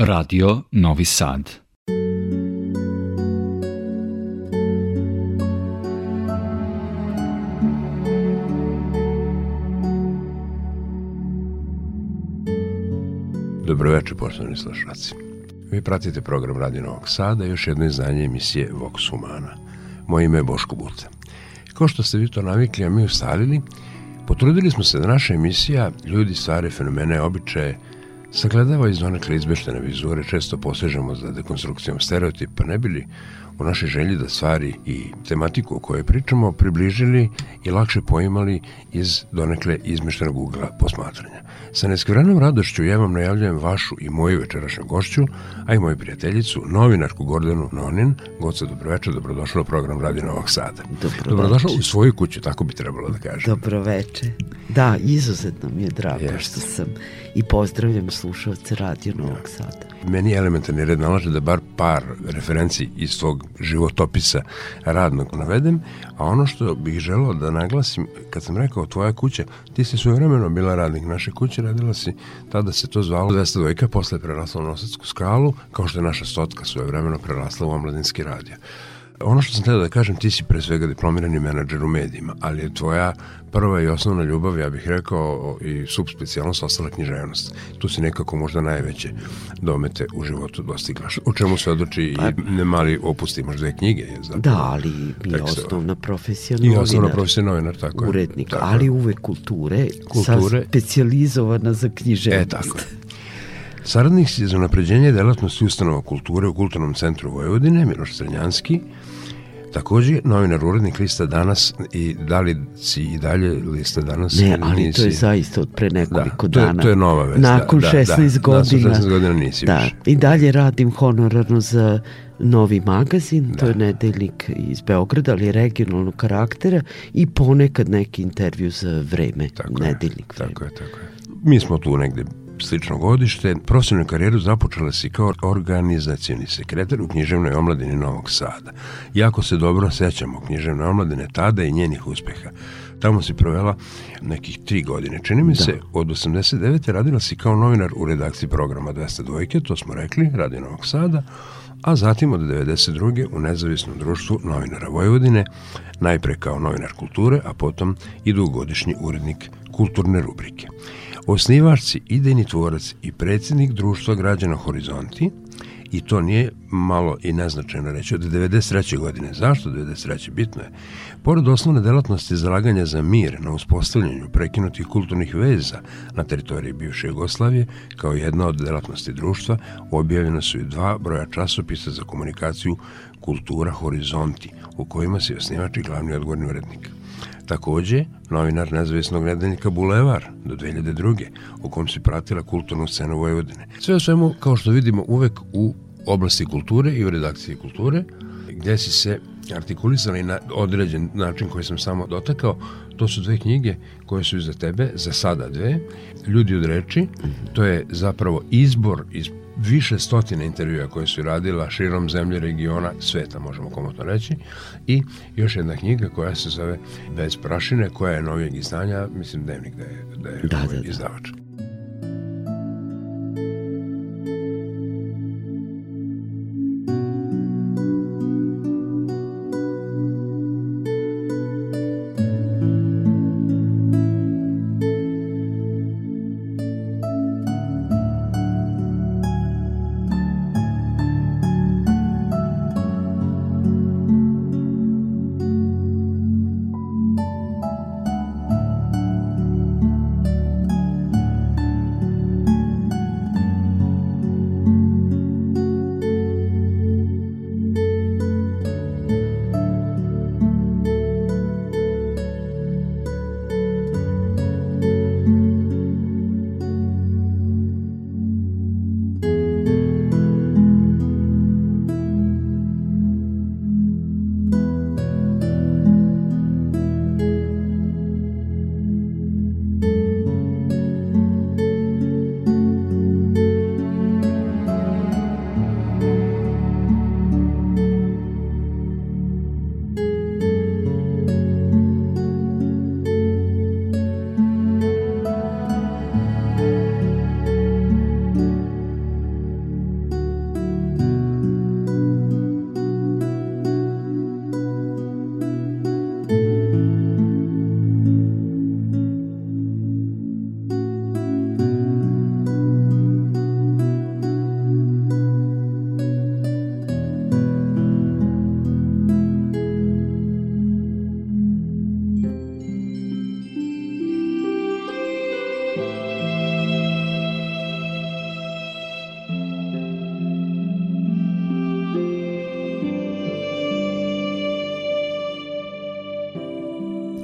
Radio Novi Sad. Dobroveče, poštovani slušalci. Vi pratite program Radio Novog Sada i još jedno izdanje emisije Vox Humana. Moje ime je Boško Buta. Kao što ste vi to navikli, a mi ustalili, potrudili smo se da naša emisija ljudi, stvari, fenomene, običaje, sagledava iz donekle izbeštene vizure, često posežemo za dekonstrukcijom stereotipa, ne bili u našoj želji da stvari i tematiku o kojoj pričamo približili i lakše poimali iz donekle izmeštenog ugla posmatranja. Sa neskrenom radošću ja vam najavljujem vašu i moju večerašnju gošću, a i moju prijateljicu, novinarku Gordanu Nonin. Goca, dobroveče, dobrodošla u program Radio Novog Sada. Dobroveče. Dobrodošla u svoju kuću, tako bi trebalo da kažem. Dobroveče. Da, izuzetno mi je drago Jeste. što sam i pozdravljam slušalce Radio Novog Sada. Meni elementarni red nalaže da bar par referenci iz tvog životopisa radnog navedem, a ono što bih želeo da naglasim, kad sam rekao tvoja kuća, ti si svojevremeno bila radnik naše kuće, radila si, tada se to zvalo 200 dvojka, posle prerasla u Nosatsku skalu, kao što je naša stotka svojevremeno prerasla u omladinski radio. Ono što sam htio da kažem, ti si pre svega diplomirani menadžer u medijima, ali je tvoja prva i osnovna ljubav, ja bih rekao, i subspecijalnost ostala književnost. Tu si nekako možda najveće domete u životu dostigla. O čemu se odluči i ne mali opusti, možda dve knjige. Je zapravo. Da, ali je Tekstova. osnovna profesija I novinar. osnovna profesija novinar, tako je. Urednik, Tako je. ali uvek kulture, Kulture. Sa specijalizovana za književnost. E, tako je. Saradnik si za unapređenje delatnosti ustanova kulture u Kulturnom centru Vojvodine, Miloš Crnjanski, takođe novinar urednik lista danas i da li si i dalje lista danas? Ne, ali to je nisi? zaista od pre nekoliko Da, to je- dana. to je nova vest, Nakon da, da, 16 da, godina. nakon 16 godina nisi da, više. I dalje radim honorarno za novi magazin, to je nedeljnik iz Beograda, ali regionalnog karaktera i ponekad neki intervju za vreme, Tako je, nedeljnik vreme. Tako je, tako je. Mi smo tu negde slično godište. Profesionalnu karijeru započela si kao organizacijni sekretar u književnoj omladini Novog Sada. Jako se dobro sećamo književne omladine tada i njenih uspeha. Tamo si provela nekih tri godine. Čini mi se, od 89. radila si kao novinar u redakciji programa 202, to smo rekli, radi Novog Sada, a zatim od 92. u nezavisnom društvu novinara Vojvodine, najpre kao novinar kulture, a potom i dugogodišnji urednik kulturne rubrike. Osnivač si idejni tvorac i predsjednik društva građana Horizonti, i to nije malo i neznačajno reći, od 93. godine. Zašto 93. Bitno je. Pored osnovne delatnosti zalaganja za mir na uspostavljanju prekinutih kulturnih veza na teritoriji bivše Jugoslavije, kao jedna od delatnosti društva, objavljena su i dva broja časopisa za komunikaciju Kultura Horizonti, u kojima se osnivač i glavni odgovorni urednik. Takođe, novinar nezavisnog nedeljnika Bulevar do 2002. u kom se pratila kulturnu scenu Vojvodine. Sve o svemu, kao što vidimo, uvek u oblasti kulture i u redakciji kulture, gde si se artikulisali na određen način koji sam samo dotakao, to su dve knjige koje su iza tebe, za sada dve, Ljudi od reči, to je zapravo izbor iz više stotine intervjua koje su radila širom zemlje, regiona, sveta, možemo komotno reći, i još jedna knjiga koja se zove Bez prašine, koja je novijeg izdanja, mislim dnevnik da je, da je Da, ovaj da, da. izdavač.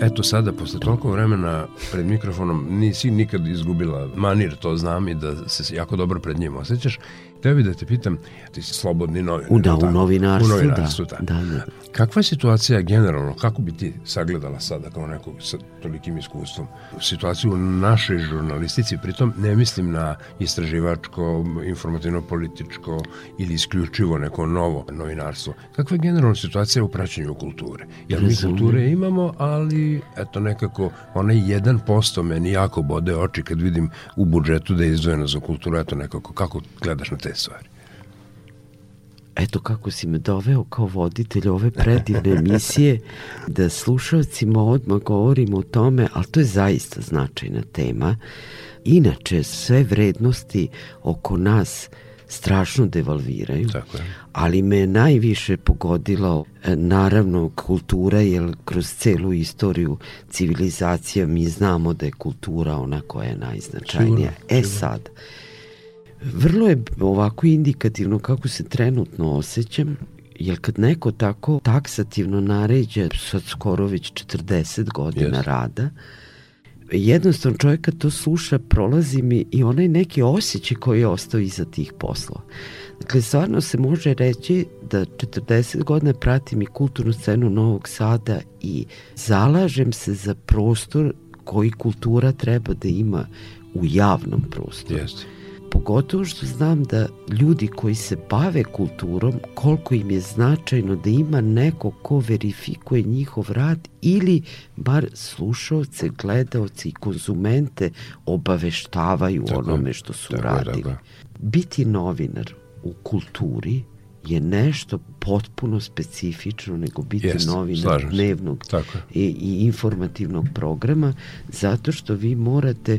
Eto sada, posle toliko vremena pred mikrofonom, nisi nikad izgubila manir, to znam i da se jako dobro pred njim osjećaš. Teo bih da te pitam, ti si slobodni novinar. U, da, u novinarstvu, u novinarstvu da. da, da. Kakva je situacija generalno, kako bi ti sagledala sada kao nekog sa tolikim iskustvom situaciju u našoj žurnalistici, pritom ne mislim na istraživačko, informativno-političko ili isključivo neko novo novinarstvo. Kakva je generalna situacija u praćenju kulture? Jer mi kulture imamo, ali eto nekako onaj 1% meni jako bode oči kad vidim u budžetu da je izdvojeno za kulturu, eto nekako, kako gledaš na te stvari? eto kako si me doveo kao voditelj ove predivne emisije, da slušalcima odmah govorimo o tome, ali to je zaista značajna tema. Inače, sve vrednosti oko nas strašno devalviraju, Tako je. ali me najviše pogodilo e, naravno kultura, jer kroz celu istoriju civilizacija mi znamo da je kultura ona koja je najznačajnija. Sigurno, e sad, Vrlo je ovako indikativno kako se trenutno osjećam, jer kad neko tako taksativno naređe sad skoro već 40 godina yes. rada, jednostavno čovjek kad to sluša prolazi mi i onaj neki osjećaj koji je ostao iza tih poslova. Dakle, stvarno se može reći da 40 godina pratim i kulturnu scenu Novog Sada i zalažem se za prostor koji kultura treba da ima u javnom prostoru. Jeste pogotovo što znam da ljudi koji se bave kulturom, koliko im je značajno da ima neko ko verifikuje njihov rad ili bar slušalce, gledaoce i konzumente obaveštavaju tako, onome što su tako, radili. Tako. Biti novinar u kulturi je nešto potpuno specifično nego biti Jest, novinar dnevnog i, i informativnog programa zato što vi morate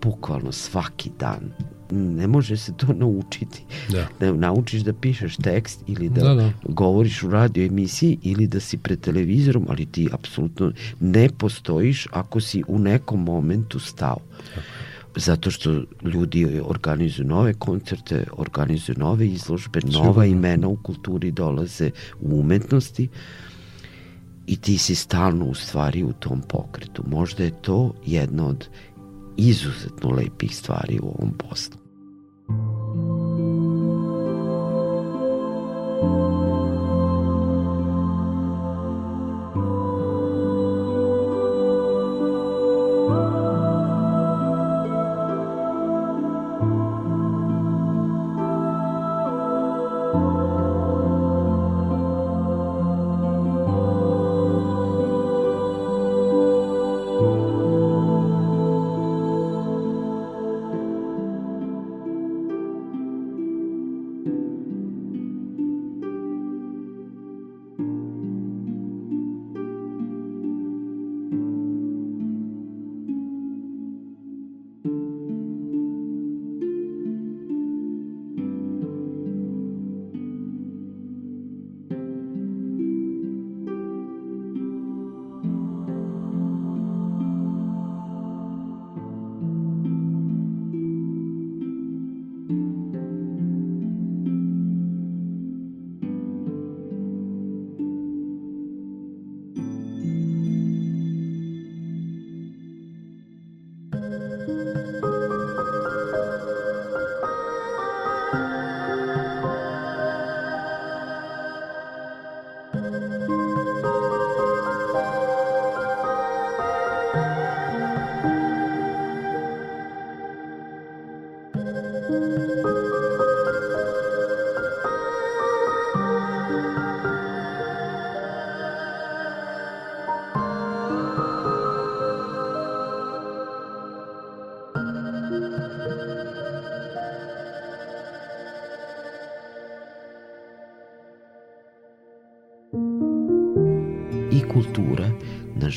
bukvalno svaki dan ne može se to naučiti. Da. da naučiš da pišeš tekst ili da, da, da. govoriš u radio emisiji ili da si pred televizorom, ali ti apsolutno ne postojiš ako si u nekom momentu stao. Zato što ljudi organizuju nove koncerte, organizuju nove izložbe, nova imena u kulturi dolaze u umetnosti i ti si stalno u stvari u tom pokretu. Možda je to jedna od izuzetno lepih stvari u ovom poslu.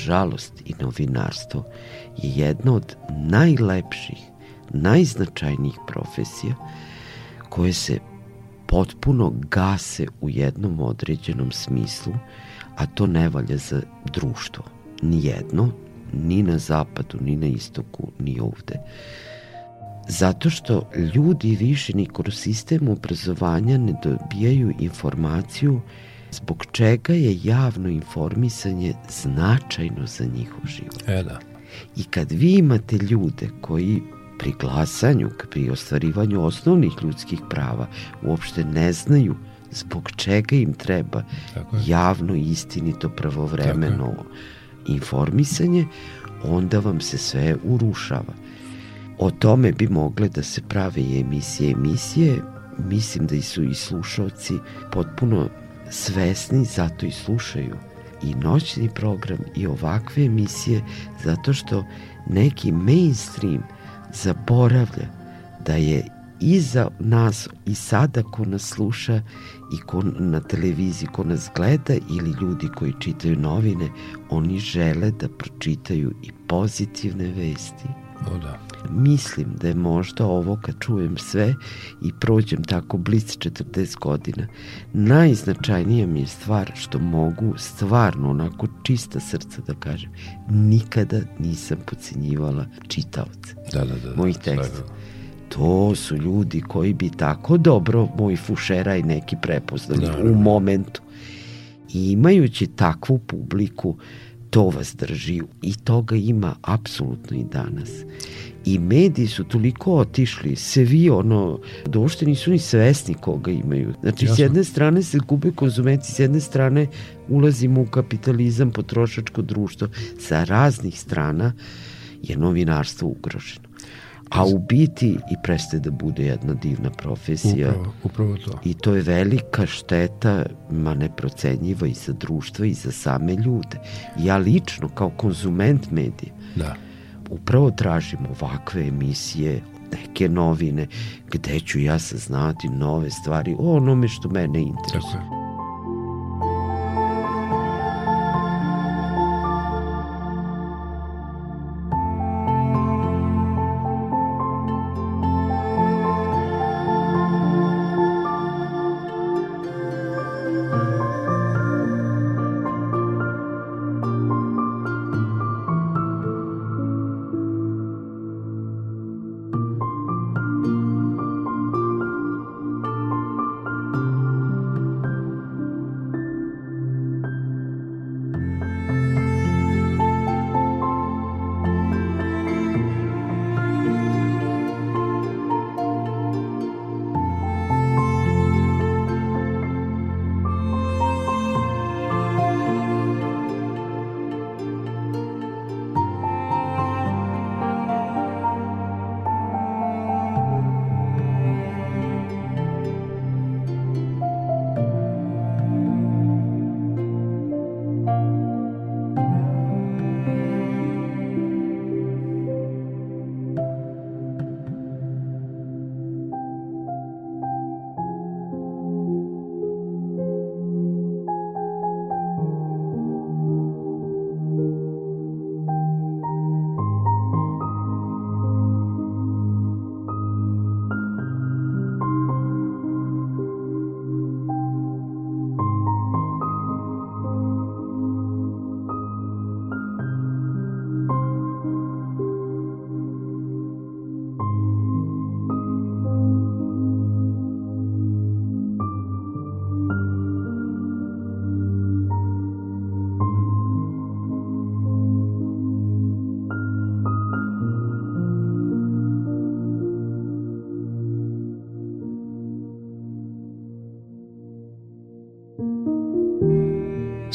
Nažalost i novinarstvo je jedna od najlepših, najznačajnijih profesija koje se potpuno gase u jednom određenom smislu, a to ne valja za društvo. Nijedno, ni na zapadu, ni na istoku, ni ovde. Zato što ljudi više ni kroz sistem obrazovanja ne dobijaju informaciju zbog čega je javno informisanje značajno za njihov život. E da. I kad vi imate ljude koji pri glasanju, pri ostvarivanju osnovnih ljudskih prava uopšte ne znaju zbog čega im treba javno, istinito, pravovremeno informisanje, onda vam se sve urušava. O tome bi mogle da se prave i emisije emisije. Mislim da su i slušalci potpuno svesni, zato i slušaju i noćni program i ovakve emisije, zato što neki mainstream zaboravlja da je iza nas i sada ko nas sluša i ko na televiziji ko nas gleda ili ljudi koji čitaju novine, oni žele da pročitaju i pozitivne vesti. O da. Mislim da je možda ovo kad čujem sve i prođem tako blic 40 godina, najznačajnija mi je stvar što mogu stvarno onako čista srca da kažem, nikada nisam pocenjivala čitaoce. Da, da, da, da, mojih teksta to su ljudi koji bi tako dobro moj fušera i neki prepoznali da, u momentu. I imajući takvu publiku, to vas drži i toga ima apsolutno i danas. I mediji su toliko otišli, se vi ono, da uopšte nisu ni svesni koga imaju. Znači, Jasno. s jedne strane se gube konzumenti, s jedne strane ulazimo u kapitalizam, potrošačko društvo. Sa raznih strana je novinarstvo ugroženo. A u biti i prestaje da bude jedna divna profesija. Upravo, upravo to. I to je velika šteta, ma neprocenjiva i za društvo i za same ljude. Ja lično kao konzument medija da. upravo tražim ovakve emisije, neke novine, gde ću ja saznati nove stvari o onome što mene interesuje. Tako je.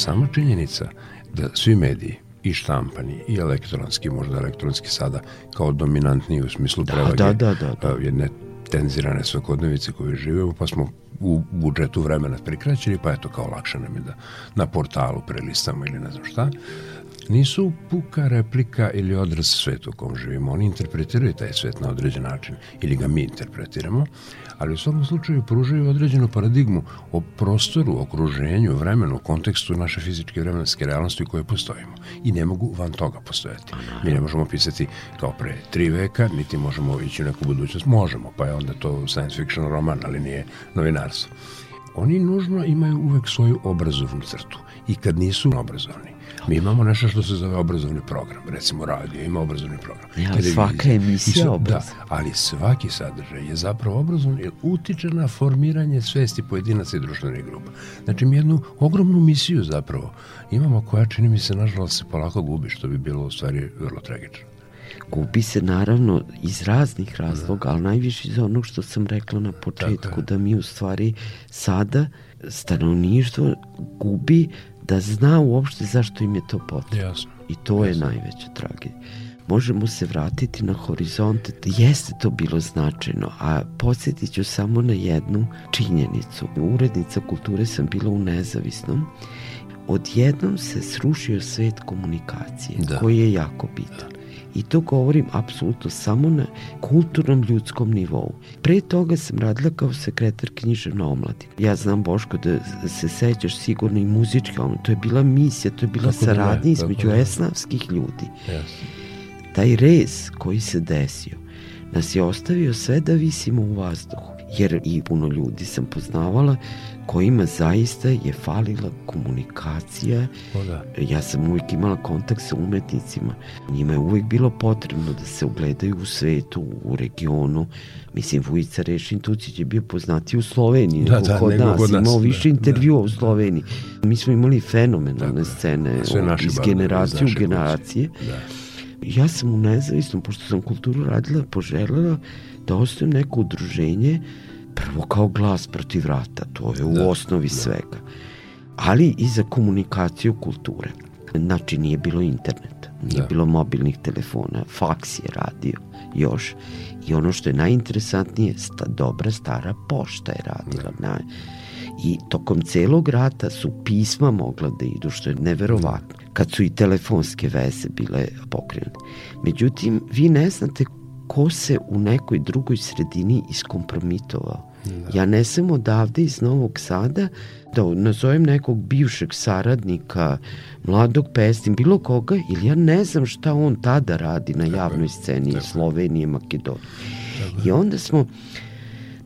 Sama činjenica da svi mediji i štampani i elektronski, možda elektronski sada kao dominantniji u smislu da, prevage da, da, da, da. jedne tenzirane svakodnevice koje živemo, pa smo u budžetu vremena prikraćili, pa eto kao lakše nam je da na portalu prelistamo ili ne znam šta nisu puka replika ili odraz sveta u kom živimo. Oni interpretiraju taj svet na određen način ili ga mi interpretiramo, ali u svakom slučaju pružaju određenu paradigmu o prostoru, okruženju, vremenu, kontekstu naše fizičke vremenske realnosti u kojoj postojimo. I ne mogu van toga postojati. Mi ne možemo pisati kao pre tri veka, niti možemo ići u neku budućnost. Možemo, pa je onda to science fiction roman, ali nije novinarstvo oni nužno imaju uvek svoju obrazovnu crtu i kad nisu obrazovni. Mi imamo nešto što se zove obrazovni program, recimo radio ima obrazovni program. Ja, svaka emisija da, obrazovna. Da, ali svaki sadržaj je zapravo obrazovni jer utiče na formiranje svesti pojedinaca i društvenih grupa. Znači mi jednu ogromnu misiju zapravo imamo koja čini mi se nažalost se polako gubi, što bi bilo u stvari vrlo tragično. Gubi se naravno iz raznih razloga, ali najviše iz onog što sam rekla na početku, da mi u stvari sada stanovništvo gubi da zna uopšte zašto im je to potrebno. Jasno. I to Jasno. je najveća tragedija. Možemo se vratiti na horizonte, jeste to bilo značajno, a podsjetit ću samo na jednu činjenicu. Urednica kulture sam bila u nezavisnom odjednom se srušio svet komunikacije, Da. koji je jako bitan. I to govorim apsolutno samo na kulturnom ljudskom nivou. Pre toga sam radila kao sekretar književna omladina. Ja znam, Boško, da se sećaš sigurno i muzičke omladine. To je bila misija, to je bila Kako da ne, saradnja kako između da ne. esnavskih ljudi. Jasno. Taj rez koji se desio nas je ostavio sve da visimo u vazduhu. Jer i puno ljudi sam poznavala kojima zaista je falila komunikacija. O da. Ja sam uvijek imala kontakt sa umetnicima. Njima je uvijek bilo potrebno da se ugledaju u svetu, u regionu. Mislim, Vujica Rešin Tucić je bio poznati u Sloveniji Da, nego da, kod nego nas. kod nas, Imao da, više da. intervjua u Sloveniji. Mi smo imali fenomenalne Tako je. scene Sve o- naši iz generacije u kuće. generacije. Da. Ja sam u nezavisnom, pošto sam kulturu radila, poželjela da ostavim neko udruženje prvo kao glas protiv rata, to je u Da, osnovi da. svega. Ali i za komunikaciju kulture. Znači nije bilo interneta, nije Da. bilo mobilnih telefona, faks je radio još. I ono što je najinteresantnije, sta, dobra stara pošta je radila. Na, I tokom celog rata su pisma mogla da idu, što je neverovatno. Kad su i telefonske veze bile pokrenute. Međutim, vi ne znate ko se u nekoj drugoj sredini iskompromitovao. Ja ne sam odavde iz Novog Sada da nazovem nekog bivšeg saradnika, mladog pestim, bilo koga, ili ja ne znam šta on tada radi na javnoj sceni tako je. Slovenije, Makedonije. I onda smo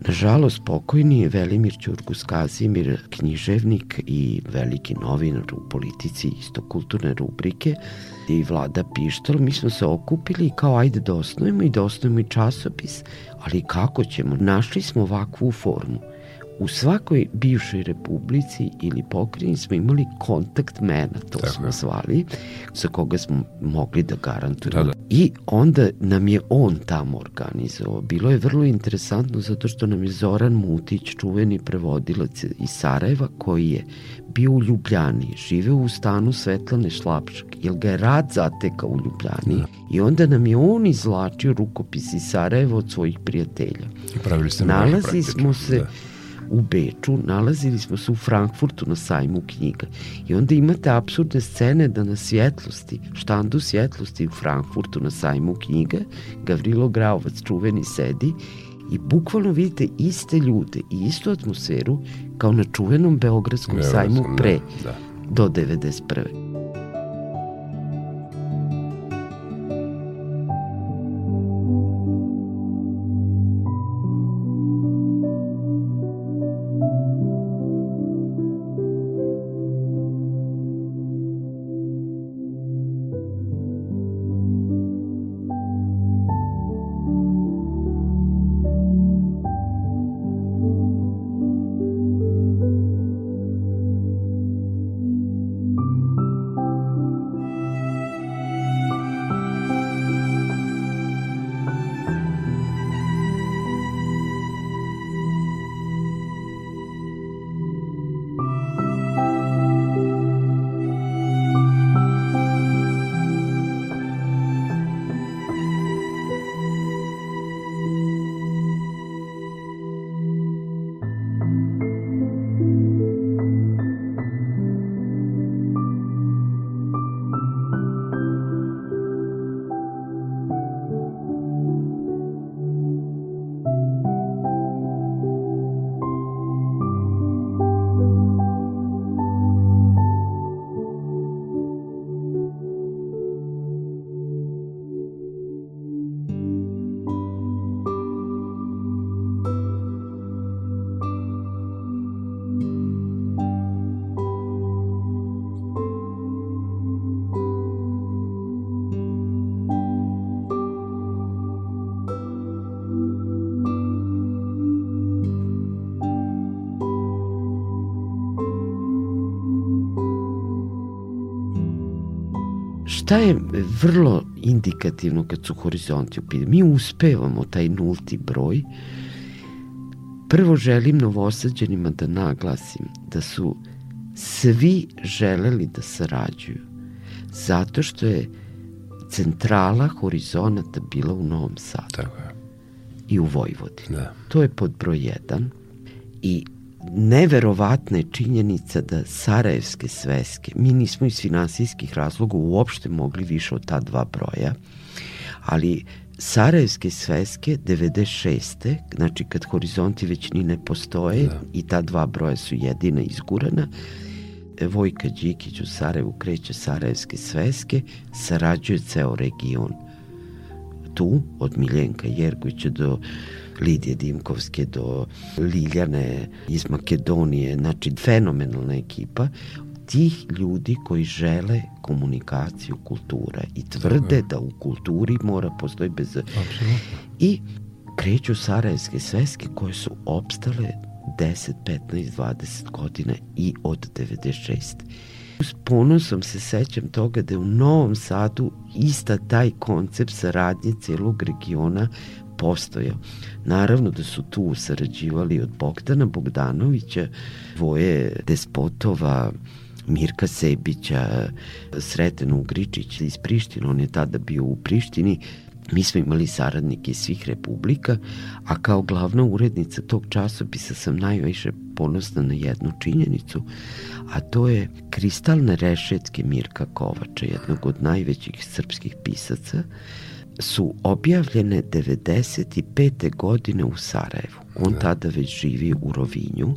Nažalost, pokojni Velimir Ćurgus Kazimir, književnik i veliki novinar u politici isto kulturne rubrike i Vlada Pištol, mi smo se okupili kao ajde da osnovimo i da osnovimo i časopis, ali kako ćemo? Našli smo ovakvu formu. U svakoj bivšoj republici ili pokrajini smo imali kontakt mena, to Tako smo zvali, za koga smo mogli da garantujemo. Da, da. I onda nam je on tamo organizovao. Bilo je vrlo interesantno zato što nam je Zoran Mutić, čuveni prevodilac iz Sarajeva, koji je bio u Ljubljani, živeo u stanu Svetlane Šlapšak, jer ga je rad zatekao u Ljubljani. I onda nam je on izvlačio rukopis iz Sarajeva od svojih prijatelja. I pravili ste praktično, smo se da. u Beču, nalazili smo se u Frankfurtu na sajmu knjiga. I onda imate absurdne scene da na svjetlosti, štandu svjetlosti u Frankfurtu na sajmu knjiga, Gavrilo Graovac čuveni sedi i bukvalno vidite iste ljude i istu atmosferu kao na čuvenom Beogradskom sajmu pre, Da, da. do 91. šta je vrlo indikativno kad su horizonti u pitanju? Mi uspevamo taj nulti broj. Prvo želim novosađenima da naglasim da su svi želeli da sarađuju. Zato što je centrala horizonata bila u Novom Sadu. Tako je. I u Vojvodini. Da. To je pod broj jedan. I neverovatna je činjenica da Sarajevske sveske, mi nismo iz finansijskih razloga uopšte mogli više od ta dva broja, ali Sarajevske sveske 96. znači kad horizonti već ni ne postoje da. i ta dva broja su jedina izgurana, Vojka Đikić u Sarajevu kreće Sarajevske sveske, sarađuje ceo region. Tu, od Miljenka Jergovića do Lidije Dimkovske do Liljane iz Makedonije, znači fenomenalna ekipa tih ljudi koji žele komunikaciju kultura i tvrde da u kulturi mora postoji bez... Absolutno. I kreću Sarajevske sveske koje su opstale 10, 15, 20 godina i od 96. S ponosom se sećam toga da je u Novom Sadu ista taj koncept saradnje celog regiona postojao. Naravno da su tu sarađivali od Bogdana Bogdanovića, Voje Despotova, Mirka Sebića, Sreten Ugričić iz Prištine, on je tada bio u Prištini, Mi smo imali saradnike iz svih republika, a kao glavna urednica tog časopisa sam najviše ponosna na jednu činjenicu, a to je kristalne rešetke Mirka Kovača, jednog od najvećih srpskih pisaca, su objavljene 95. godine u Sarajevu. On da. tada već živi u Rovinju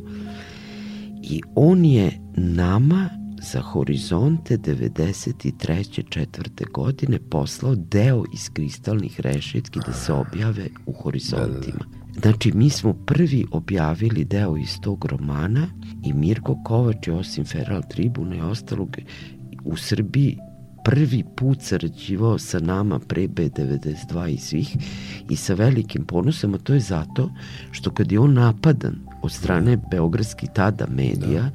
i on je nama za Horizonte 93. četvrte godine poslao deo iz kristalnih rešetki da se objave u Horizontima. Da, da, da. Znači, mi smo prvi objavili deo iz tog romana i Mirko Kovač, osim Feral Tribuna i ostalog, u Srbiji prvi put sarađivao sa nama pre B92 i svih i sa velikim ponosom, a to je zato što kad je on napadan od strane beogradskih tada medija,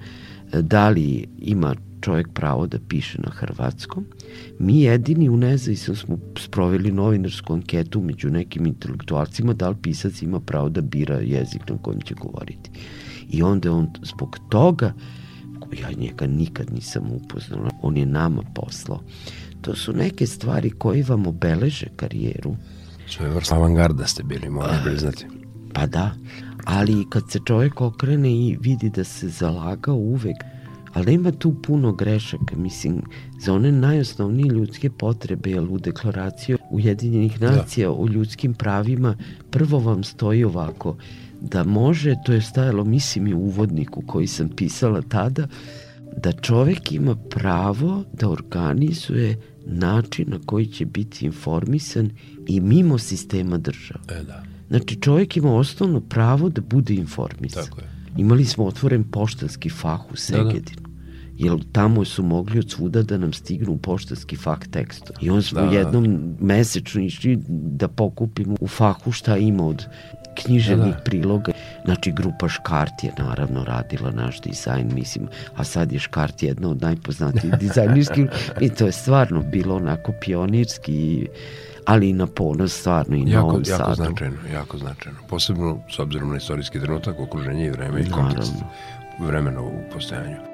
da, da li ima čovjek pravo da piše na hrvatskom. Mi jedini u nezavisnom smo sproveli novinarsku anketu među nekim intelektualcima da li pisac ima pravo da bira jezik na kojem će govoriti. I onda on zbog toga ja njega nikad nisam upoznala, on je nama poslao. To su neke stvari koji vam obeleže karijeru. Sve vrsta avangarda ste bili, moram priznati. Pa da, ali kad se čovjek okrene i vidi da se zalagao uvek, ali ima tu puno grešaka, mislim, za one najosnovnije ljudske potrebe, jer u deklaraciji Ujedinjenih da. nacija da. o ljudskim pravima prvo vam stoji ovako, da može, to je stajalo mislim i u uvodniku koji sam pisala tada, da čovek ima pravo da organizuje način na koji će biti informisan i mimo sistema države. E, da. Znači čovjek ima osnovno pravo da bude informisan. Tako je. Imali smo otvoren poštanski fah u Segedinu. Da, da jer tamo su mogli od svuda da nam stignu poštanski fak teksto. I on smo da, jednom da. mesečno išli da pokupimo u fahu šta ima od književnih da, da. priloga. Znači, grupa Škart je naravno radila naš dizajn, mislim, a sad je Škart jedna od najpoznatijih dizajnirskih i to je stvarno bilo onako pionirski ali i na ponos stvarno i jako, na ovom jako sadu. značajno, jako značajno. Posebno s obzirom na istorijski trenutak, okruženje i vreme i kontekst vremena u postojanju.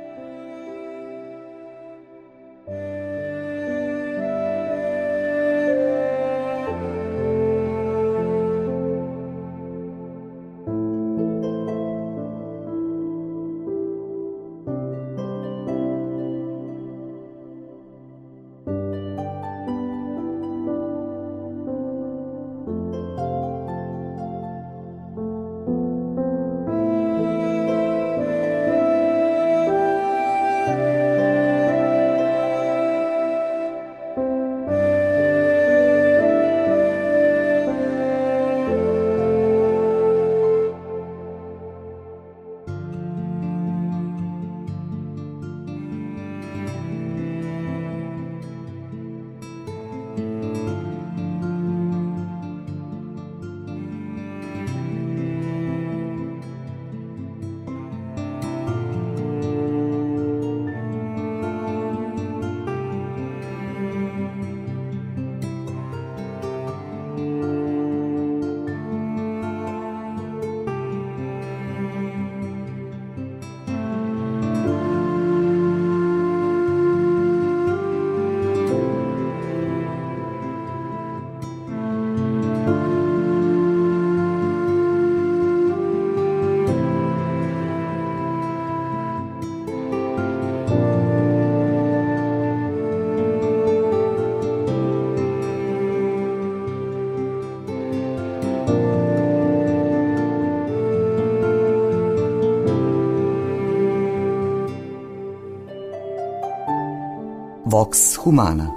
Vox Humana.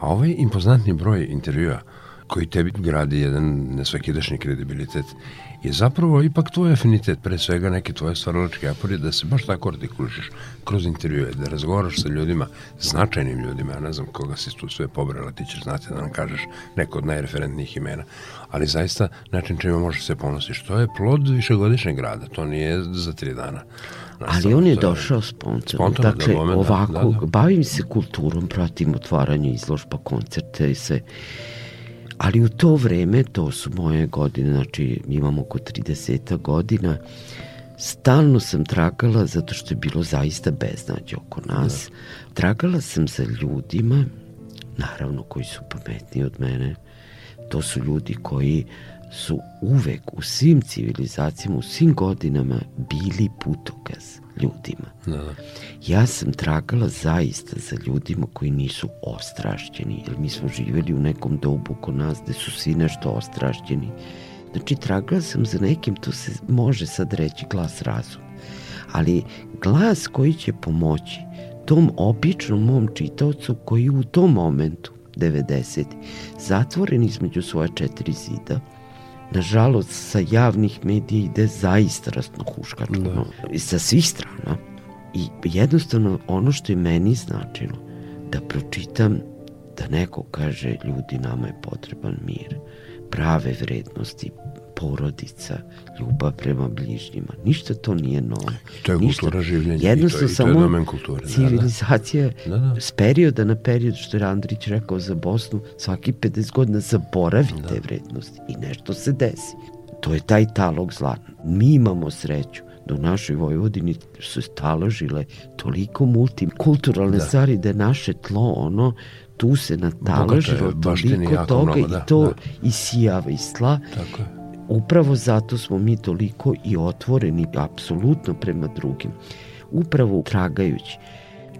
A ovaj impozantni broj intervjua koji tebi gradi jedan nesvakidašnji kredibilitet je zapravo ipak tvoj afinitet, pre svega neke tvoje stvaralačke apore, da se baš tako artikulišeš kroz intervjue, da razgovaraš sa ljudima, značajnim ljudima, ja ne znam koga si tu sve pobrala, ti ćeš znati da nam kažeš neko od najreferentnijih imena, ali zaista način čima možeš se ponosiš. To je plod višegodišnjeg rada, to nije za tri dana. Ali on je došao spontano dakle, da, ovako, da, da. bavim se kulturom, pratim otvaranje izložba, koncerte i sve. Ali u to vreme, to su moje godine, znači imam oko 30 godina, stalno sam tragala zato što je bilo zaista beznađe oko nas. Da. Tragala sam za ljudima, naravno koji su pametniji od mene. To su ljudi koji su uvek u svim civilizacijama, u svim godinama bili putokaz ljudima. Da, da. Ja sam tragala zaista za ljudima koji nisu ostrašćeni, jer mi smo živeli u nekom dobu oko nas gde su svi nešto ostrašćeni. Znači, tragala sam za nekim, to se može sad reći glas razum. Ali glas koji će pomoći tom običnom mom čitaocu koji u tom momentu, 90. zatvoren između svoja četiri zida, nažalost, sa javnih medija ide zaista rastnohuškačko. Da. Sa svih strana. I jednostavno ono što je meni značilo, da pročitam da neko kaže ljudi nama je potreban mir, prave vrednosti, porodica, ljubav prema bližnjima. Ništa to nije novo. To je Ništa. kultura življenja Jednostavno i to, je, i to je domen kulture. Civilizacija da, da. da. s perioda na period, što je Andrić rekao za Bosnu, svaki 50 godina zaboravi da. te vrednosti i nešto se desi. To je taj talog zla. Mi imamo sreću da u našoj Vojvodini su staložile toliko multikulturalne da. stvari da je naše tlo ono tu se nataložilo toliko toga mnogo, da, i to da. isijava iz tla Tako je Upravo zato smo mi toliko i otvoreni apsolutno prema drugim. Upravo tragajući.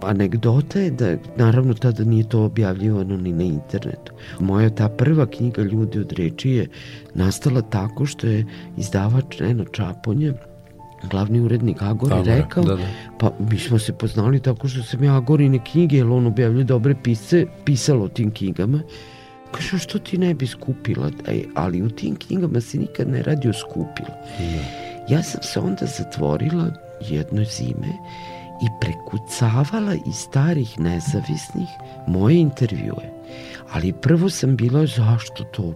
Anegdota je da, naravno, tada nije to objavljivano ni na internetu. Moja ta prva knjiga Ljudi od reči je nastala tako što je izdavač Neno Čaponje glavni urednik Agore Agora, rekao, da, da. pa mi smo se poznali tako što sam ja Agorine knjige, jer on objavljuje dobre pisce, pisalo o tim knjigama Kaže, što ti ne bi skupila? Ali u tim knjigama se nikad ne radi o skupila. Ja sam se onda zatvorila jedno zime i prekucavala iz starih nezavisnih moje intervjue. Ali prvo sam bila, zašto to?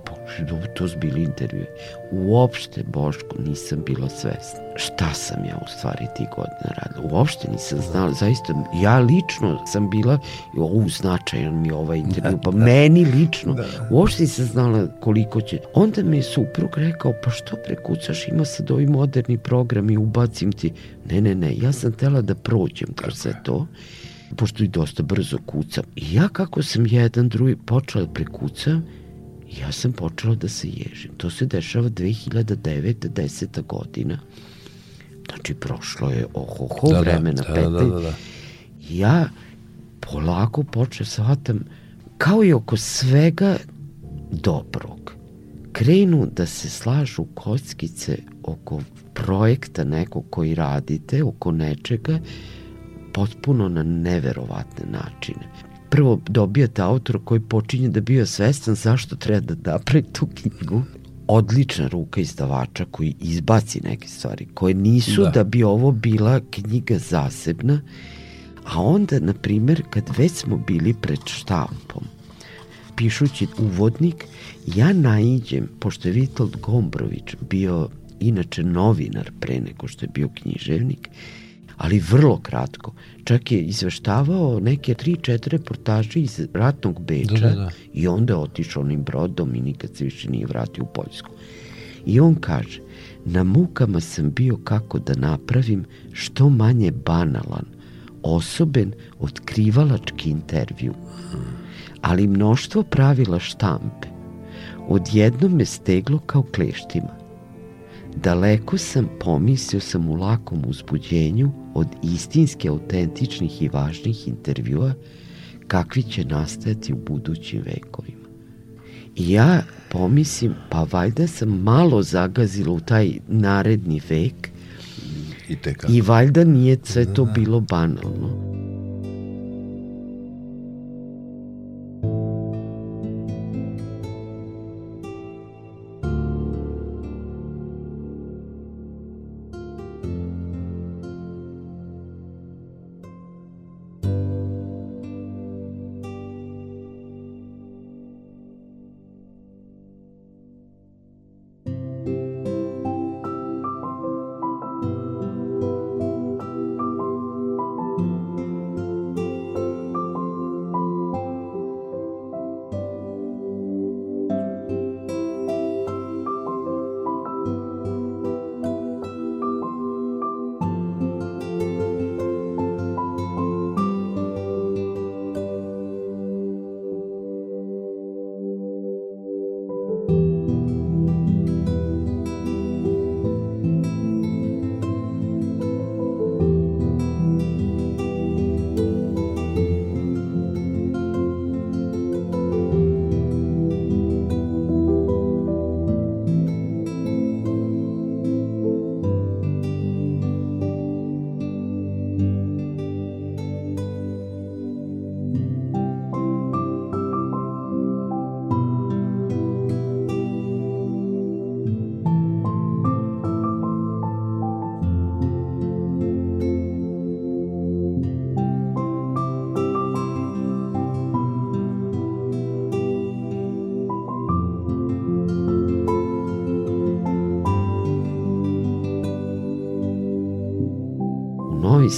To su bili intervjue. Uopšte, Boško, nisam bila svesna. Šta sam ja u stvari ti godine radila? Uopšte nisam znala, zaista, ja lično sam bila, u značajan mi ovaj intervju, pa meni lično, da. uopšte nisam znala koliko će. Onda mi je suprug rekao, pa što prekucaš, ima sad ovi moderni programi, ubacim ti. Ne, ne, ne, ja sam tela da prođem kroz sve to pošto i dosta brzo kucam. I ja kako sam jedan drugi počela da prekucam, ja sam počela da se ježim. To se dešava 2009. 10. godina. Znači, prošlo je ohoho da, da vremena, da, 15. Da, da, da, da. Ja polako počeo shvatam, kao i oko svega dobrog, krenu da se slažu kockice oko projekta nekog koji radite, oko nečega, potpuno na neverovatne načine. Prvo dobijate autora koji počinje da bio svestan zašto treba da napravi tu knjigu. Odlična ruka izdavača koji izbaci neke stvari koje nisu da, da bi ovo bila knjiga zasebna, a onda, na primer, kad već smo bili pred štampom, pišući uvodnik, ja naiđem, pošto je Vitold Gombrović bio inače novinar pre nego što je bio književnik, ali vrlo kratko. Čak je izveštavao neke tri, četiri reportaže iz ratnog Beča da, da, da. i onda je otišao onim brodom i nikad se više nije vratio u Poljsku. I on kaže, na mukama sam bio kako da napravim što manje banalan, osoben, otkrivalački intervju. Ali mnoštvo pravila štampe odjednom me steglo kao kleštima. Daleko sam, pomislio sam u lakom uzbuđenju od istinske, autentičnih i važnih intervjua kakvi će nastajati u budućim vekovima. I ja pomislim, pa valjda sam malo zagazila u taj naredni vek i, i valjda nije sve to bilo banalno.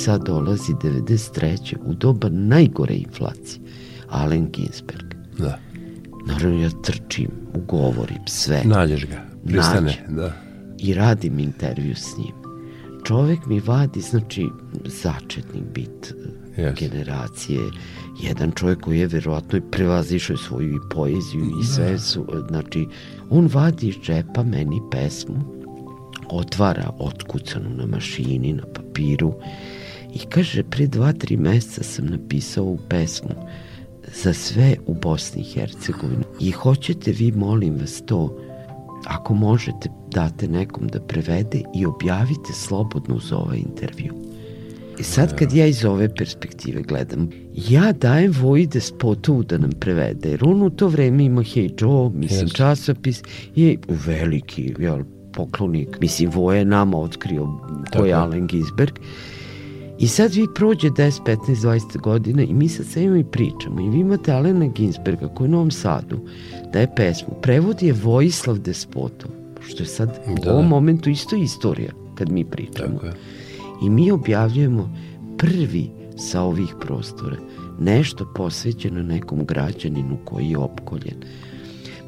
Sad dolazi 93. u doba najgore inflacije. Allen Ginsberg. Da. Naravno ja trčim, ugovorim sve. Nađeš ga, pristane. Nađem. Da. I radim intervju s njim. Čovek mi vadi, znači, začetnik bit Yes. generacije. Jedan čovjek koji je verovatno prevazišao svoju i poeziju i sve su, znači, on vadi iz džepa meni pesmu, otvara otkucanu na mašini, na papiru i kaže, pre dva, tri meseca sam napisao ovu pesmu za sve u Bosni i Hercegovini i hoćete vi, molim vas, to ako možete, date nekom da prevede i objavite slobodno uz ovaj intervju. I sad kad ja iz ove perspektive gledam, ja dajem Vojde Spotovu da nam prevede, jer on u to vreme ima Hey Joe, mislim, Jeste. časopis, je veliki, jel, poklonik, mislim, Voje je nama otkrio Tako je je. Allen Ginsberg. I sad vi prođe 10, 15, 20 godina i mi sad sedimo i pričamo i vi imate Alena Ginsberga koji je u Novom Sadu daje pesmu, prevodi je Vojislav Despotov, što je sad u Da, ovom da. momentu isto istorija kad mi pričamo. Tako je. I mi objavljujemo prvi sa ovih prostora nešto posvećeno nekom građaninu koji je opkoljen.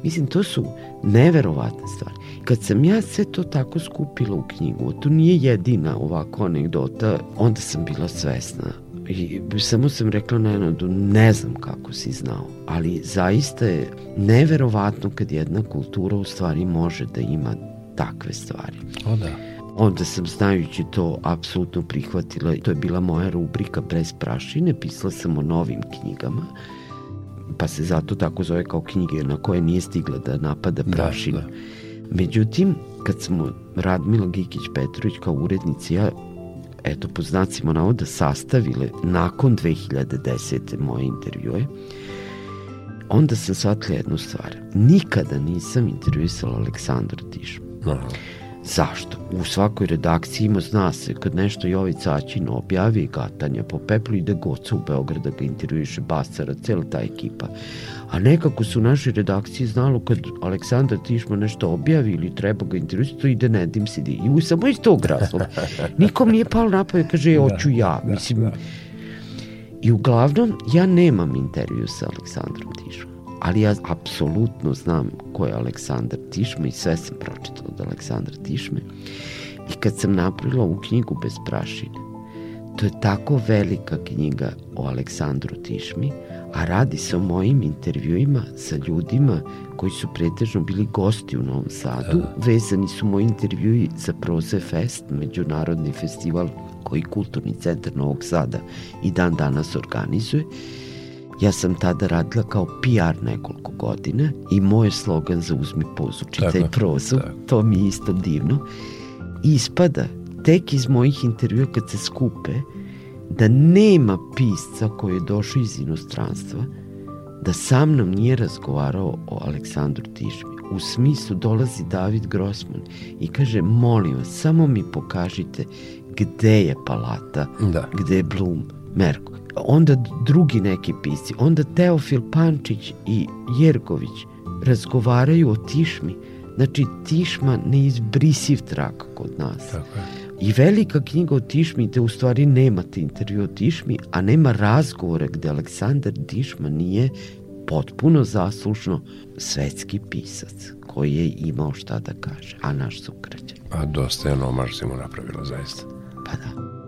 Mislim, to su neverovatne stvari. Kad sam ja sve to tako skupila u knjigu, to nije jedina ovako anegdota, onda sam bila svesna I samo sam rekla Nenadu, ne znam kako si znao, ali zaista je neverovatno kad jedna kultura u stvari može da ima takve stvari. O da. Onda sam znajući to apsolutno prihvatila. To je bila moja rubrika Bez prašine. Pisala sam o novim knjigama. Pa se zato tako zove kao knjige na koje nije stigla da napada prašina. da. Međutim, kad smo Radmila Gikić Petrović kao urednici, ja eto po znacima navoda sastavile nakon 2010. moje intervjue, onda sam shvatila jednu stvar. Nikada nisam intervjuisala Aleksandra Tišma. Naravno. Zašto? U svakoj redakciji ima, zna se, kad nešto Jovica Aćin objavi gatanja po peplu, ide Goca u Beograd da ga intervjuiše Basara, cela ta ekipa. A nekako su u našoj redakciji znalo kad Aleksandar Tišma nešto objavi ili treba ga intervjuisati, to ide Nedim Sidi. I u- samo iz tog razloga. Nikom nije palo napad, kaže, hoću ja. Mislim, I uglavnom, ja nemam intervju sa Aleksandrom Tišmom, ali ja apsolutno znam ko je Aleksandar Tišma i sve sam pročitala od Aleksandra Tišme. I kad sam napravila ovu knjigu bez prašine, to je tako velika knjiga o Aleksandru Tišmi, a radi se o mojim intervjuima sa ljudima koji su pretežno bili gosti u Novom Sadu. Vezani su moji intervjui za Proze Fest, međunarodni festival koji Kulturni centar Novog Sada i dan danas organizuje. Ja sam tada radila kao PR nekoliko godina i moj slogan za uzmi pozu, čitaj Tako, prozu, tako. to mi je isto divno. I ispada, tek iz mojih intervjua kad se skupe, da nema pisca koji je došao iz inostranstva, da sa mnom nije razgovarao o Aleksandru Tišmi. U smislu dolazi David Grossman i kaže, molim vas, samo mi pokažite gde je palata, Da. gde je Blum, Merko. Onda drugi neki pisci, onda Teofil Pančić i Jergović razgovaraju o Tišmi. Znači, Tišma neizbrisiv trak kod nas. Tako je. I velika knjiga o Tišmi, gde u stvari nemate intervju o Tišmi, a nema razgovora gde Aleksandar Tišma nije potpuno zaslužno svetski pisac koji je imao šta da kaže, a naš sugrađan. A dosta je omaž si mu napravila, zaista. Pa da.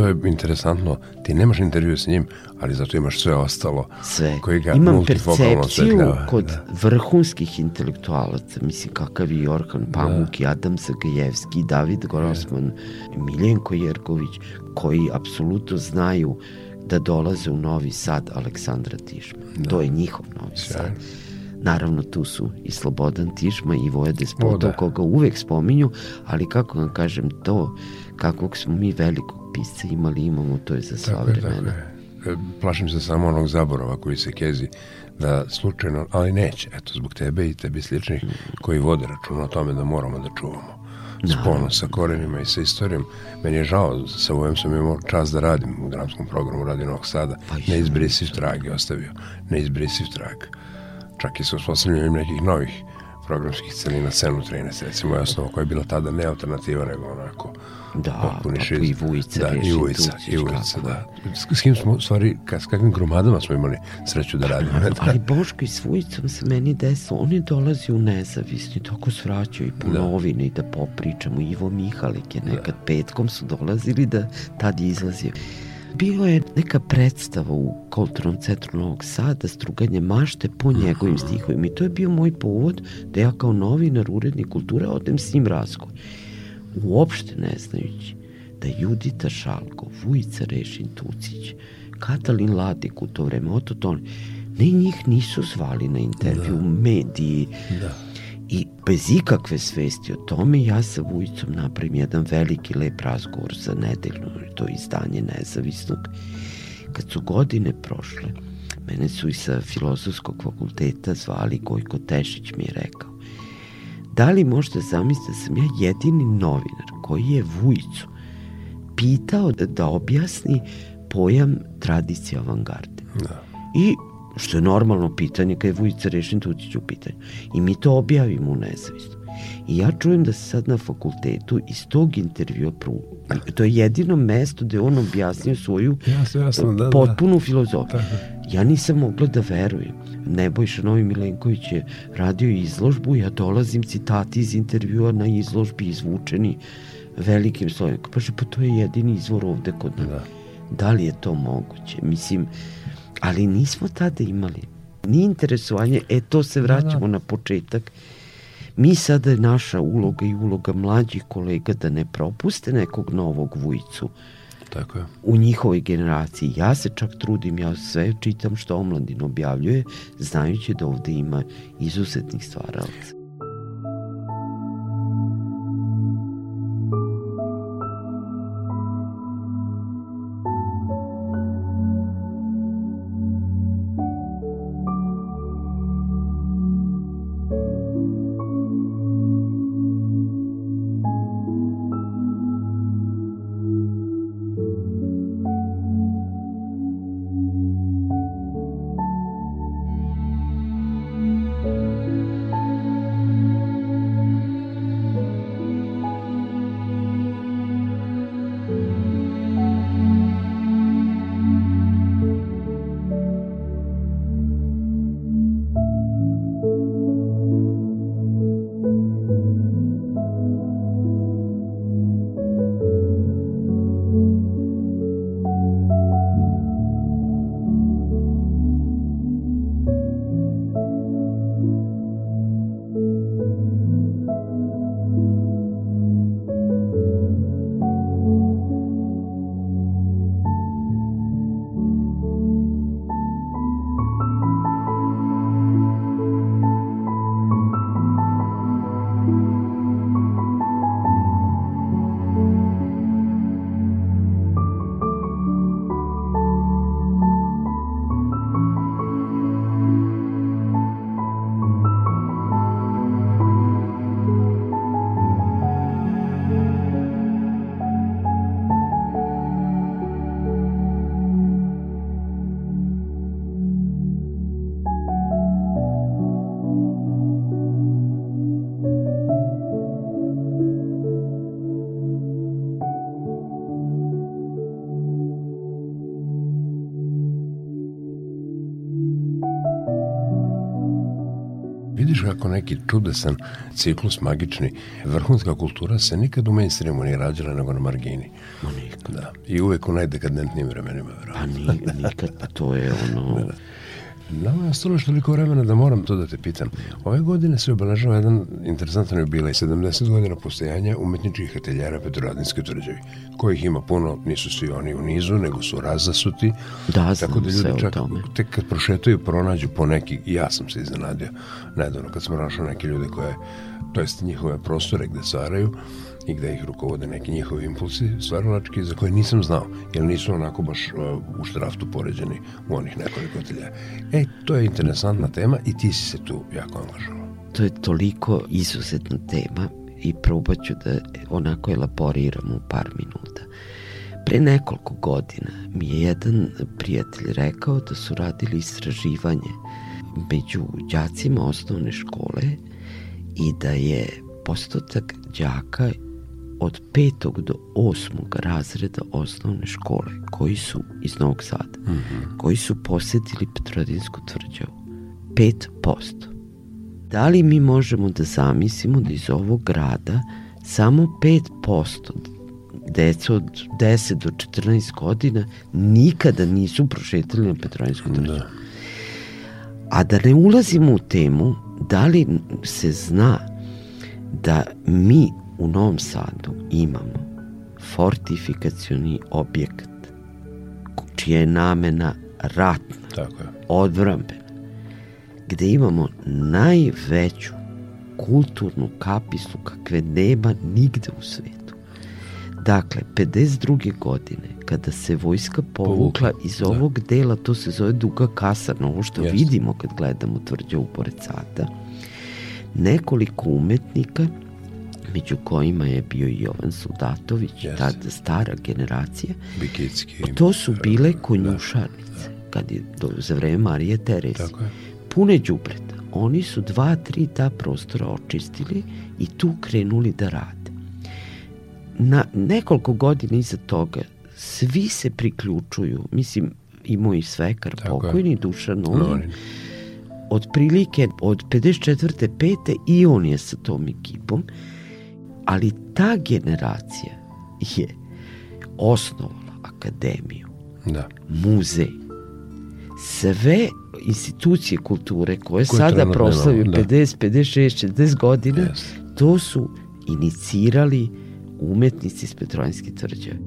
To je interesantno, ti nemaš intervju s njim, ali zato imaš sve ostalo. Sve. Koji ga Imam percepciju osvetljava. kod Da. vrhunskih intelektualaca, mislim kakav je Jorkan Pamuk i Adam Zagajevski, David Grossman, Miljenko Jerković, koji apsolutno znaju da dolaze u Novi Sad Aleksandra Tišma. To je njihov Novi Sjajno. Sad. Naravno, tu su i Slobodan Tišma i Voja O, Despota, da. koga uvek spominju, ali kako vam kažem, to kakvog smo mi velikog pisca imali, imamo, to je za sva Tako je, tako vremena. je. E, Plašim se samo onog zaborava koji se kezi da slučajno, ali neće, eto, zbog tebe i tebi sličnih koji vode računa o tome da moramo da čuvamo sponu sa korenima i sa istorijom. Meni je žao, sa ovim sam imao čas da radim u dramskom programu Radio Novog Sada. Pa Neizbrisiv trag je ostavio. Neizbrisiv trag. Čak i sa uspostavljanjem nekih novih programskih celina, Cenu 13, recimo je osnova koja je bila tada ne alternativa, nego onako Da, potpuni šizm. i Vujica da, i Vujica, i Vujica, da. S, s kim smo, stvari, ka, s kakvim gromadama smo imali sreću da radimo. da. Ali Boško i s Vujicom se meni desilo, on je dolazi u nezavisni, tako svraćao i po Da. novine i da popričamo. Ivo Mihalik je nekad petkom su dolazili da tad izlazio. Bilo je neka predstava u kulturnom centru Novog Sada, struganje mašte po njegovim stihovima i to je bio moj povod da ja kao novinar, urednik kulture odem s njim razgovor. Uopšte ne znajući da Judita Šalko, Vujica Rešin Tucić, Katalin Ladik u to vreme, Oto Toni, ne njih nisu zvali na intervju u mediji. Da. I bez ikakve svesti o tome ja sa Vujicom napravim jedan veliki lep razgovor za nedeljno, to izdanje nezavisnog. Kad su godine prošle, mene su i sa filozofskog fakulteta zvali Gojko Tešić mi je rekao da li možete zamisliti da sam ja jedini novinar koji je Vujicu pitao da, da objasni pojam tradicije avangarde. Da. I što je normalno pitanje kad je Vujica Rešin Tucić u pitanju. I mi to objavimo u nezavisno. I ja čujem da se sad na fakultetu iz tog intervjua pru... To je jedino mesto gde on objasnio svoju Jasno, jasno, da, da. potpunu filozofiju. Tako. Ja nisam mogla da verujem. Nebojša Novi Milenković je radio izložbu, ja dolazim citati iz intervjua na izložbi izvučeni velikim slovima. Kaže, pa to je jedini izvor ovde kod nas. Da. Da li je to moguće? Mislim, ali nismo tada imali ni interesovanje, e to se vraćamo na početak. Mi sada je naša uloga i uloga mlađih kolega da ne propuste nekog novog Vujicu Tako je. u njihovoj generaciji. Ja se čak trudim, ja sve čitam što omladin objavljuje, znajući da ovde ima izuzetnih stvaralaca. Neki čudesan ciklus magični. Vrhunska kultura se nikad u mainstreamu nije rađala nego na margini. Ma nikad. Da. I uvek u najdekadentnijim vremenima. Pa ni, nikad, pa to je ono... Da, da. Nama je ostalo još toliko vremena da moram to da te pitam. Ove godine se obeležava jedan interesantan jubilej, 70 godina postojanja umetničkih ateljera Petroradinske tvrđavi, kojih ima puno, nisu svi oni u nizu, nego su razasuti. Da, znam tako da ljudi čak. Tek kad prošetaju, pronađu po neki, ja sam se iznenadio, nedavno kad smo našao neke ljude koje, to jest njihove prostore gde stvaraju, i gde ih rukovode neki njihovi impulsi stvaralački za koje nisam znao, jer nisu onako baš uh, u štraftu poređeni u onih nekoliko atelja. E, to je interesantna tema i ti si se tu jako angažovao. To je toliko izuzetna tema i probat ću da onako elaboriram u par minuta. Pre nekoliko godina mi je jedan prijatelj rekao da su radili istraživanje među đacima osnovne škole i da je postotak đaka od petog do osmog razreda osnovne škole koji su iz Novog Sada, mm -hmm. koji su posetili Petrodinsku tvrđavu. 5%. Da li mi možemo da zamislimo da iz ovog grada samo 5% deca od 10 do 14 godina nikada nisu prošetali na Petrodinsku da. tvrđavu? Da. A da ne ulazimo u temu da li se zna da mi u Novom Sadu imamo fortifikacioni objekat čija je namena ratna, Tako je. odvrambena, gde imamo najveću kulturnu kapisu kakve nema nigde u svetu. Dakle, 52. godine, kada se vojska povukla iz da. ovog dela, to se zove Duga Kasarna, ovo što Jeste. vidimo kad gledamo tvrđavu pored Sada, nekoliko umetnika među kojima je bio i Jovan Soldatović, yes. tada stara generacija. Bikicki. To su bile konjušarnice, da. kad je do, za vreme Marije Teresi. Pune džubreta. Oni su dva, tri ta prostora očistili i tu krenuli da rade. Na nekoliko godina iza toga svi se priključuju, mislim, i moj svekar Tako pokojni, je. Dušan Nonin, Nonin otprilike od 54. 5. i on je sa tom ekipom ali ta generacija je osnovala akademiju, da. muzej, sve institucije kulture koje, koje sada proslavaju da. 50, 56, 60 godina, yes. to su inicirali umetnici iz Petrovanjske tvrđave.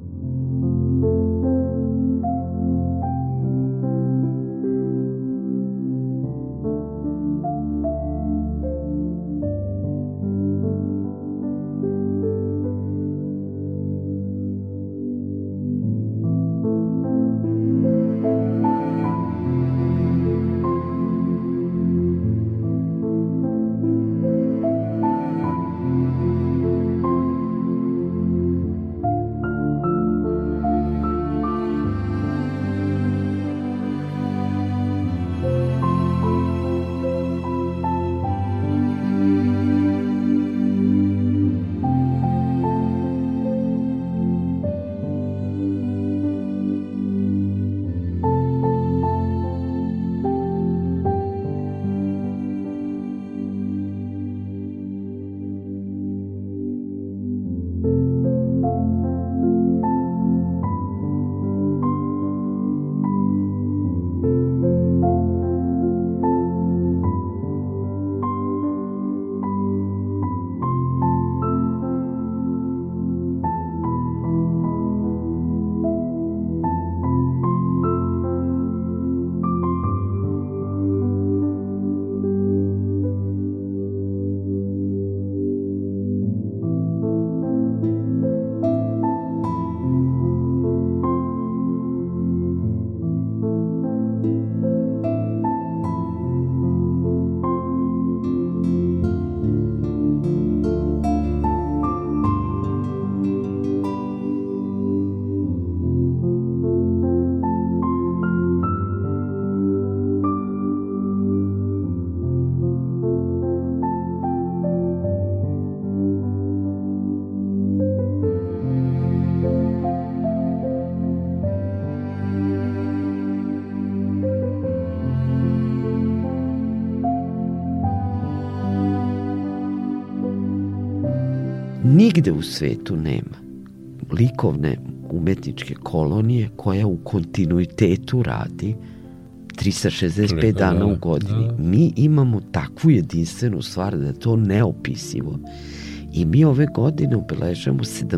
Nigde u svetu nema likovne umetničke kolonije koja u kontinuitetu radi 365 dana da, u godini. Da. Mi imamo takvu jedinstvenu stvar da je to neopisivo. I mi ove godine obeležamo 70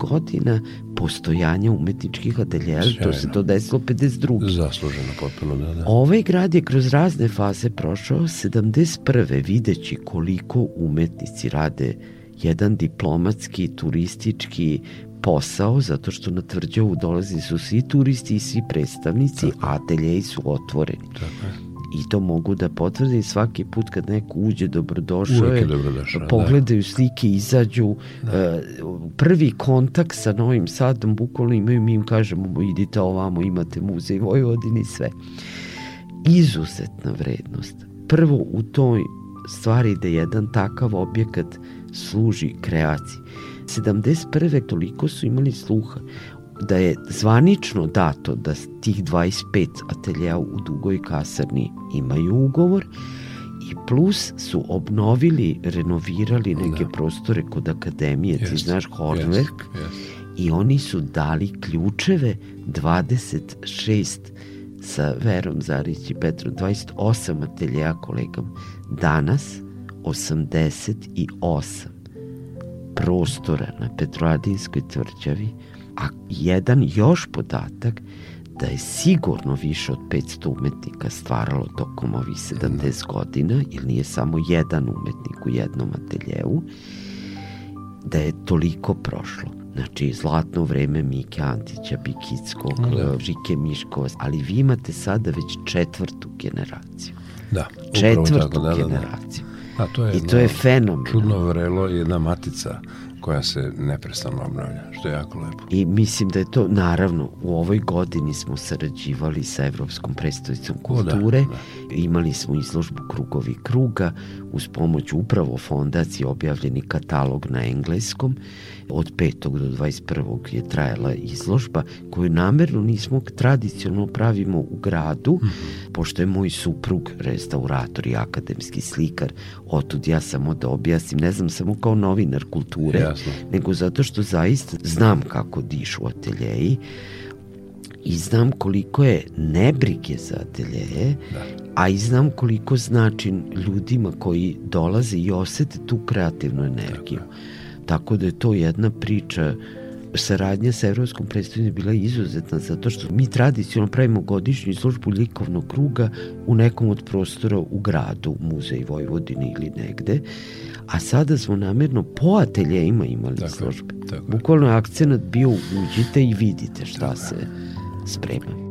godina postojanja umetničkih ateljeja, to se to desilo 52. Zasluženo potpuno, da, da. Ovaj grad je kroz razne faze prošao 71. videći koliko umetnici rade jedan diplomatski, turistički posao, zato što na tvrđavu dolazi su svi turisti i svi predstavnici, Tako. a ateljeji su otvoreni. Tako je i to mogu da potvrdim svaki put kad neko uđe dobrodošao je, dobrodošao, da. pogledaju da. slike, izađu da. uh, prvi kontakt sa Novim Sadom bukvalno imaju, mi im kažemo idite ovamo, imate muzej Vojvodini sve izuzetna vrednost prvo u toj stvari da jedan takav objekat služi kreaciji 71. toliko su imali sluha da je zvanično dato da tih 25 ateljeja u Dugoj kasarni imaju ugovor i plus su obnovili, renovirali neke da. prostore kod akademije, yes. ti znaš, Hornwerk, yes. yes. i oni su dali ključeve 26 sa Verom Zarić i Petrom, 28 ateljeja kolegama. Danas 88 prostora na Petroadinskoj tvrđavi A jedan još podatak da je sigurno više od 500 umetnika stvaralo tokom ovih 70 godina, ili nije samo jedan umetnik u jednom ateljevu, da je toliko prošlo. Znači, zlatno vreme Mike Antića, Bikickog, da. Žike Miškova, ali vi imate sada već četvrtu generaciju. Da, četvrtu tako, da, generaciju. Da, da. A to je I to je fenomen. Čudno vrelo, jedna matica koja se neprestano obnavlja, što je jako lepo. I mislim da je to, naravno, u ovoj godini smo sarađivali sa Evropskom predstavicom kulture, o, da, da. imali smo izložbu Krugovi kruga, uz pomoć upravo fondacije objavljeni katalog na engleskom, od 5. do 21. je trajala izložba koju namerno nismo tradicionalno pravimo u gradu, mm -hmm. pošto je moj suprug restaurator i akademski slikar, otud ja samo da objasnim, ne znam samo kao novinar kulture, Jasno. nego zato što zaista znam kako dišu ateljeji i znam koliko je nebrige za ateljeje, da. A i znam koliko znači ljudima koji dolaze i osete tu kreativnu energiju. Tako. Tako da je to jedna priča saradnja sa Evropskom predstavljena bila izuzetna zato što mi tradicionalno pravimo godišnju izložbu likovnog kruga u nekom od prostora u gradu, muzej Vojvodine ili negde, a sada smo namerno po ateljejima imali tako, izložbe. Tako. Bukvalno je akcenat bio uđite i vidite šta tako. se sprema.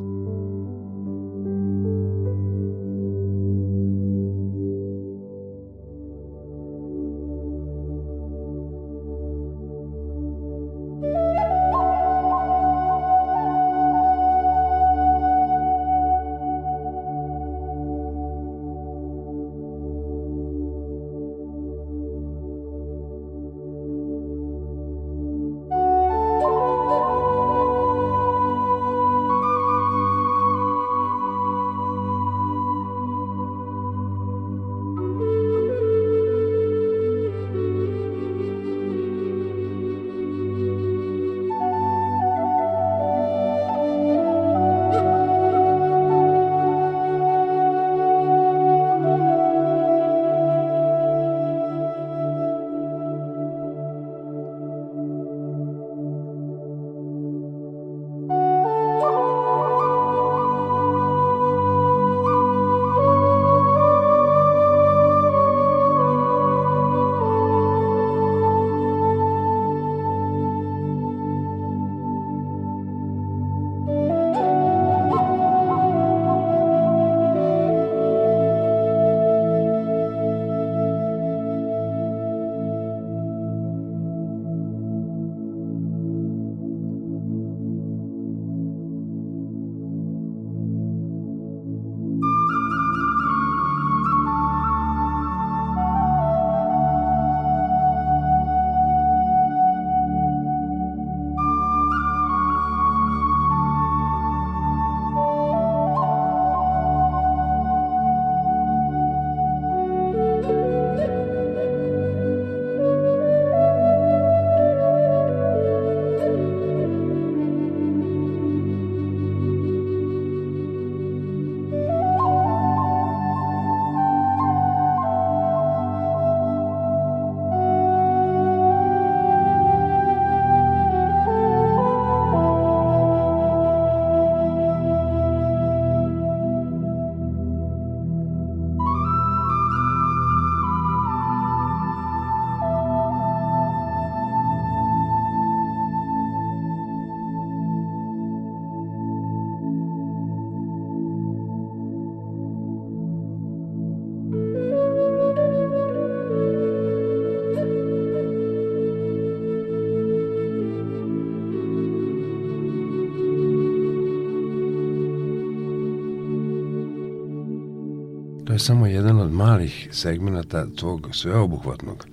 Samo jedan od malih segmenata tog sveobuhvatnog,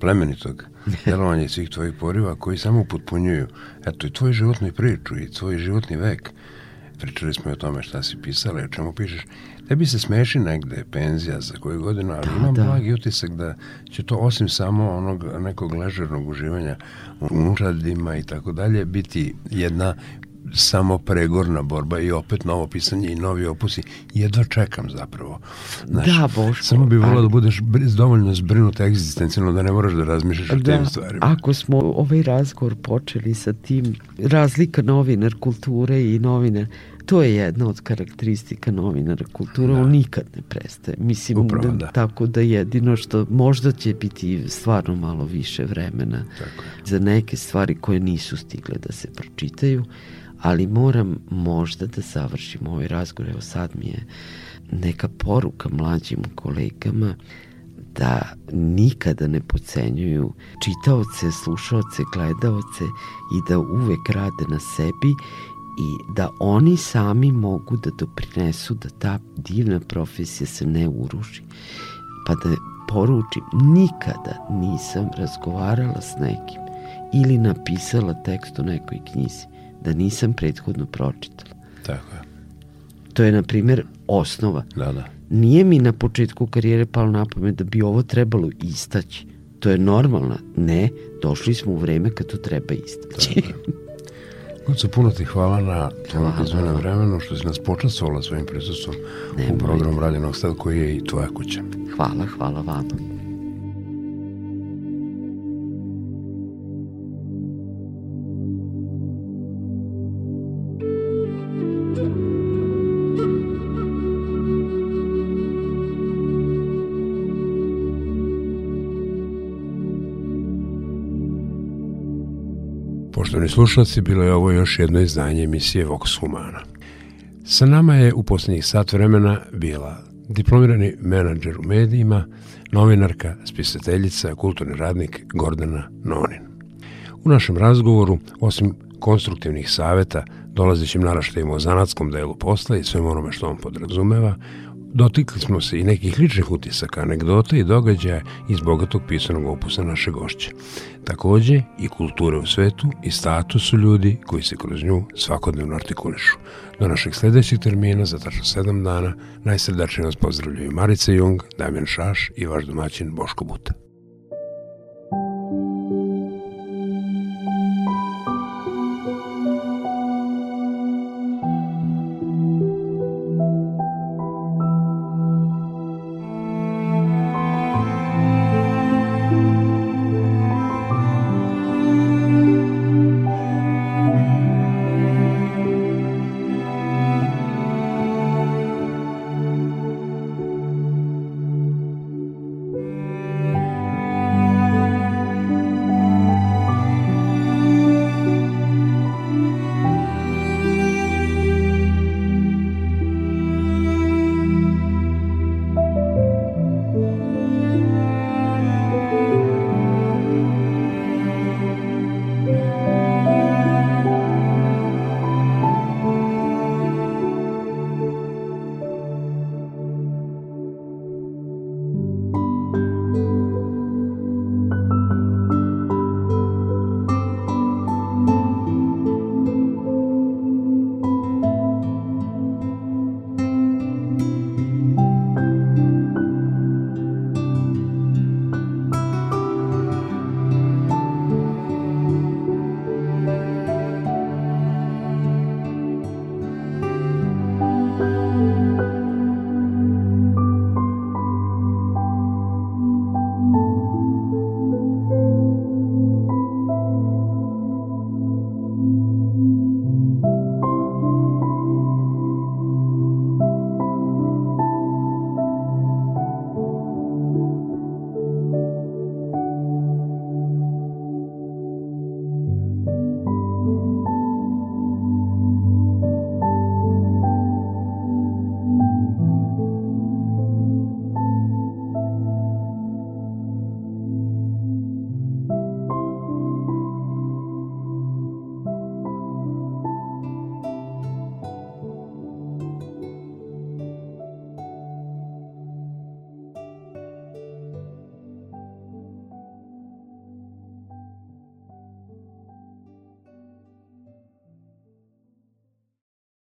plemenitog delovanja i svih tvojih poriva koji samo upotpunjuju eto i tvoj životni priču i tvoj životni vek. Pričali smo i o tome šta si pisala i o čemu pišeš. Tebi se smeši negde penzija za koju godinu, ali da, imam da. blagi utisak da će to osim samo onog nekog ležernog uživanja u unučadima i tako dalje biti jedna samo pregorna borba i opet novo pisanje i novi opusi. Jedva čekam zapravo. Znaš, da, Boško. Samo bi volao da budeš dovoljno zbrinut egzistencijalno da ne moraš da razmišljaš da, o tim stvarima. Ako smo ovaj razgovor počeli sa tim razlika novinar kulture i novinar to je jedna od karakteristika novinara kulture, da. on nikad ne prestaje. Mislim, Upravo, da, da. tako da jedino što možda će biti stvarno malo više vremena tako za neke stvari koje nisu stigle da se pročitaju, ali moram možda da završim ovaj razgovor. Evo sad mi je neka poruka mlađim kolegama da nikada ne pocenjuju čitaoce, slušaoce, gledaoce i da uvek rade na sebi i da oni sami mogu da doprinesu da ta divna profesija se ne uruši. Pa da poručim, nikada nisam razgovarala s nekim ili napisala tekst o nekoj knjizi da nisam prethodno pročitala. Tako je. To je, na primjer, osnova. Da, da. Nije mi na početku karijere palo na pamet da bi ovo trebalo istaći. To je normalno. Ne, došli smo u vreme kad to treba istaći. Guco, puno ti hvala na tvojom izmenom vremenu što si nas počasovala svojim prisustvom u programu Radjenog stad koji je i tvoja kuća. Hvala, hvala vama. Poštovani slušalci, bilo je ovo još jedno izdanje emisije Vox Humana. Sa nama je u posljednjih sat vremena bila diplomirani menadžer u medijima, novinarka, spisateljica, kulturni radnik Gordana Nonin. U našem razgovoru, osim konstruktivnih saveta, dolazećim naraštajima o zanatskom delu posla i svem onome što on podrazumeva, Dotikli smo se i nekih ličnih utisaka, anegdota i događaja iz bogatog pisanog opusa naše gošće. Takođe i kulture u svetu i statusu ljudi koji se kroz nju svakodnevno artikulišu. Do našeg sledećeg termina za tačno sedam dana najsrdačnije vas pozdravljaju Marica Jung, Damjan Šaš i vaš domaćin Boško Buta.